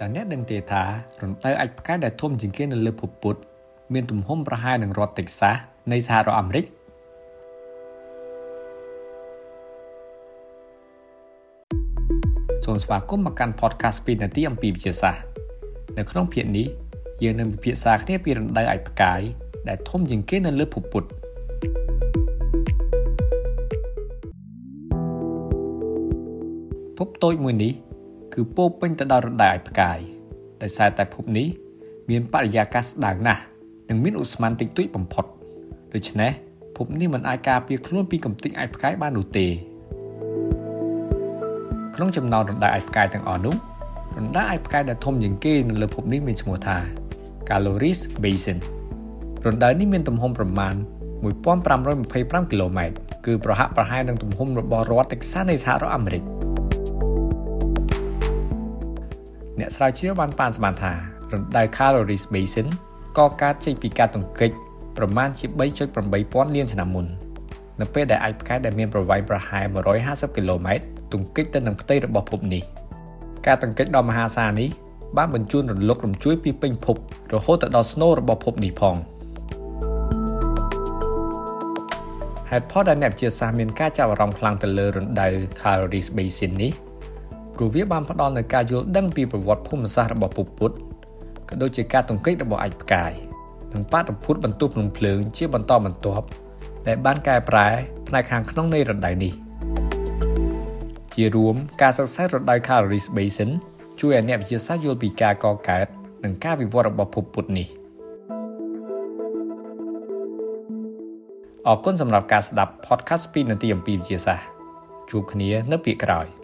តើអ្នកដឹងទេថារណ្ដៅអាចផ្កាយដែលធំជាងគេនៅលើភពពុទ្ធមានទំហំប្រហែលនឹងរដ្ឋតិចសាសនៃសហរដ្ឋអាមេរិកសូមស្វាគមន៍មកកាន់ podcast 2នាទីអំពីវិទ្យាសាស្ត្រនៅក្នុងភាគនេះយើងនឹងពិភាក្សាគ្នាពីរណ្ដៅអាចផ្កាយដែលធំជាងគេនៅលើភពពុទ្ធភពតូចមួយនេះ គឺពោពេញទៅដោយរណ្ដៅអាចផ្កាយដោយសារតែភពនេះមានបរិយាកាសស្តើងណាស់និងមានឧស្ម័នតិចតួចបំផុតដូច្នេះភពនេះមិនអាចការពារខ្លួនពីកំទេចអាចផ្កាយបាននោះទេក្នុងចំណោមរណ្ដៅអាចផ្កាយទាំងអស់នោះរណ្ដៅអាចផ្កាយដែលធំជាងគេនៅលើភពនេះមានឈ្មោះថា Caloris Basin រណ្ដៅនេះមានទំហំប្រមាណ1525គីឡូម៉ែត្រគឺប្រហាក់ប្រហែលនឹងទំហំរបស់រដ្ឋតិចសាសនៃសហរដ្ឋអាមេរិក អ្នកស្រាវជ្រាវបានប៉ាន់ស្មានថារណ្ដៅ Caloris Basin ក៏កើតចេញពីការទង្គិចប្រមាណជា3.8000លានឆ្នាំមុននៅពេលដែលអាចផ្កាយដែលមានប្រវែងប្រហែល150គីឡូម៉ែត្រទង្គិចទៅនឹងផ្ទៃរបស់ភពនេះការទង្គិចដ៏មហាសាលនេះបានបញ្ជូនរលករំជួយពីពេញភពរហូតទៅដល់ស្នូលរបស់ភពនេះផងហេតុផលដែលអ្នកវិទ្យាសាស្ត្រមានការចាប់អារម្មណ៍ខ្លាំងទៅលើរណ្ដៅ Caloris Basin នេះ ព្រោះវាបានផ្ដល់នូវការយល់ដឹងពីប្រវត្តិភូមិសាស្ត្ររបស់ភពពុទ្ធក៏ដូចជាការទង្គិចរបស់អាចផ្កាយនិងបាតុភូតបន្ទុះភ្នំភ្លើងជាបន្តបន្ទាប់ដែលបានកែប្រែផ្នែកខាងក្នុងនៃរណ្ដៅនេះជារួមការសិក្សារណ្ដៅ Caloris Basin ជួយឲ្យអ្នកវិទ្យាសាស្ត្រយល់ពីការកកើតនិងការវិវត្តរបស់ភពពុទ្ធនេះអរគុណសម្រាប់ការស្ដាប់ podcast 2នាទីអំពីវិទ្យាសាស្ត្រជួបគ្នានៅពាក្យក្រោយ។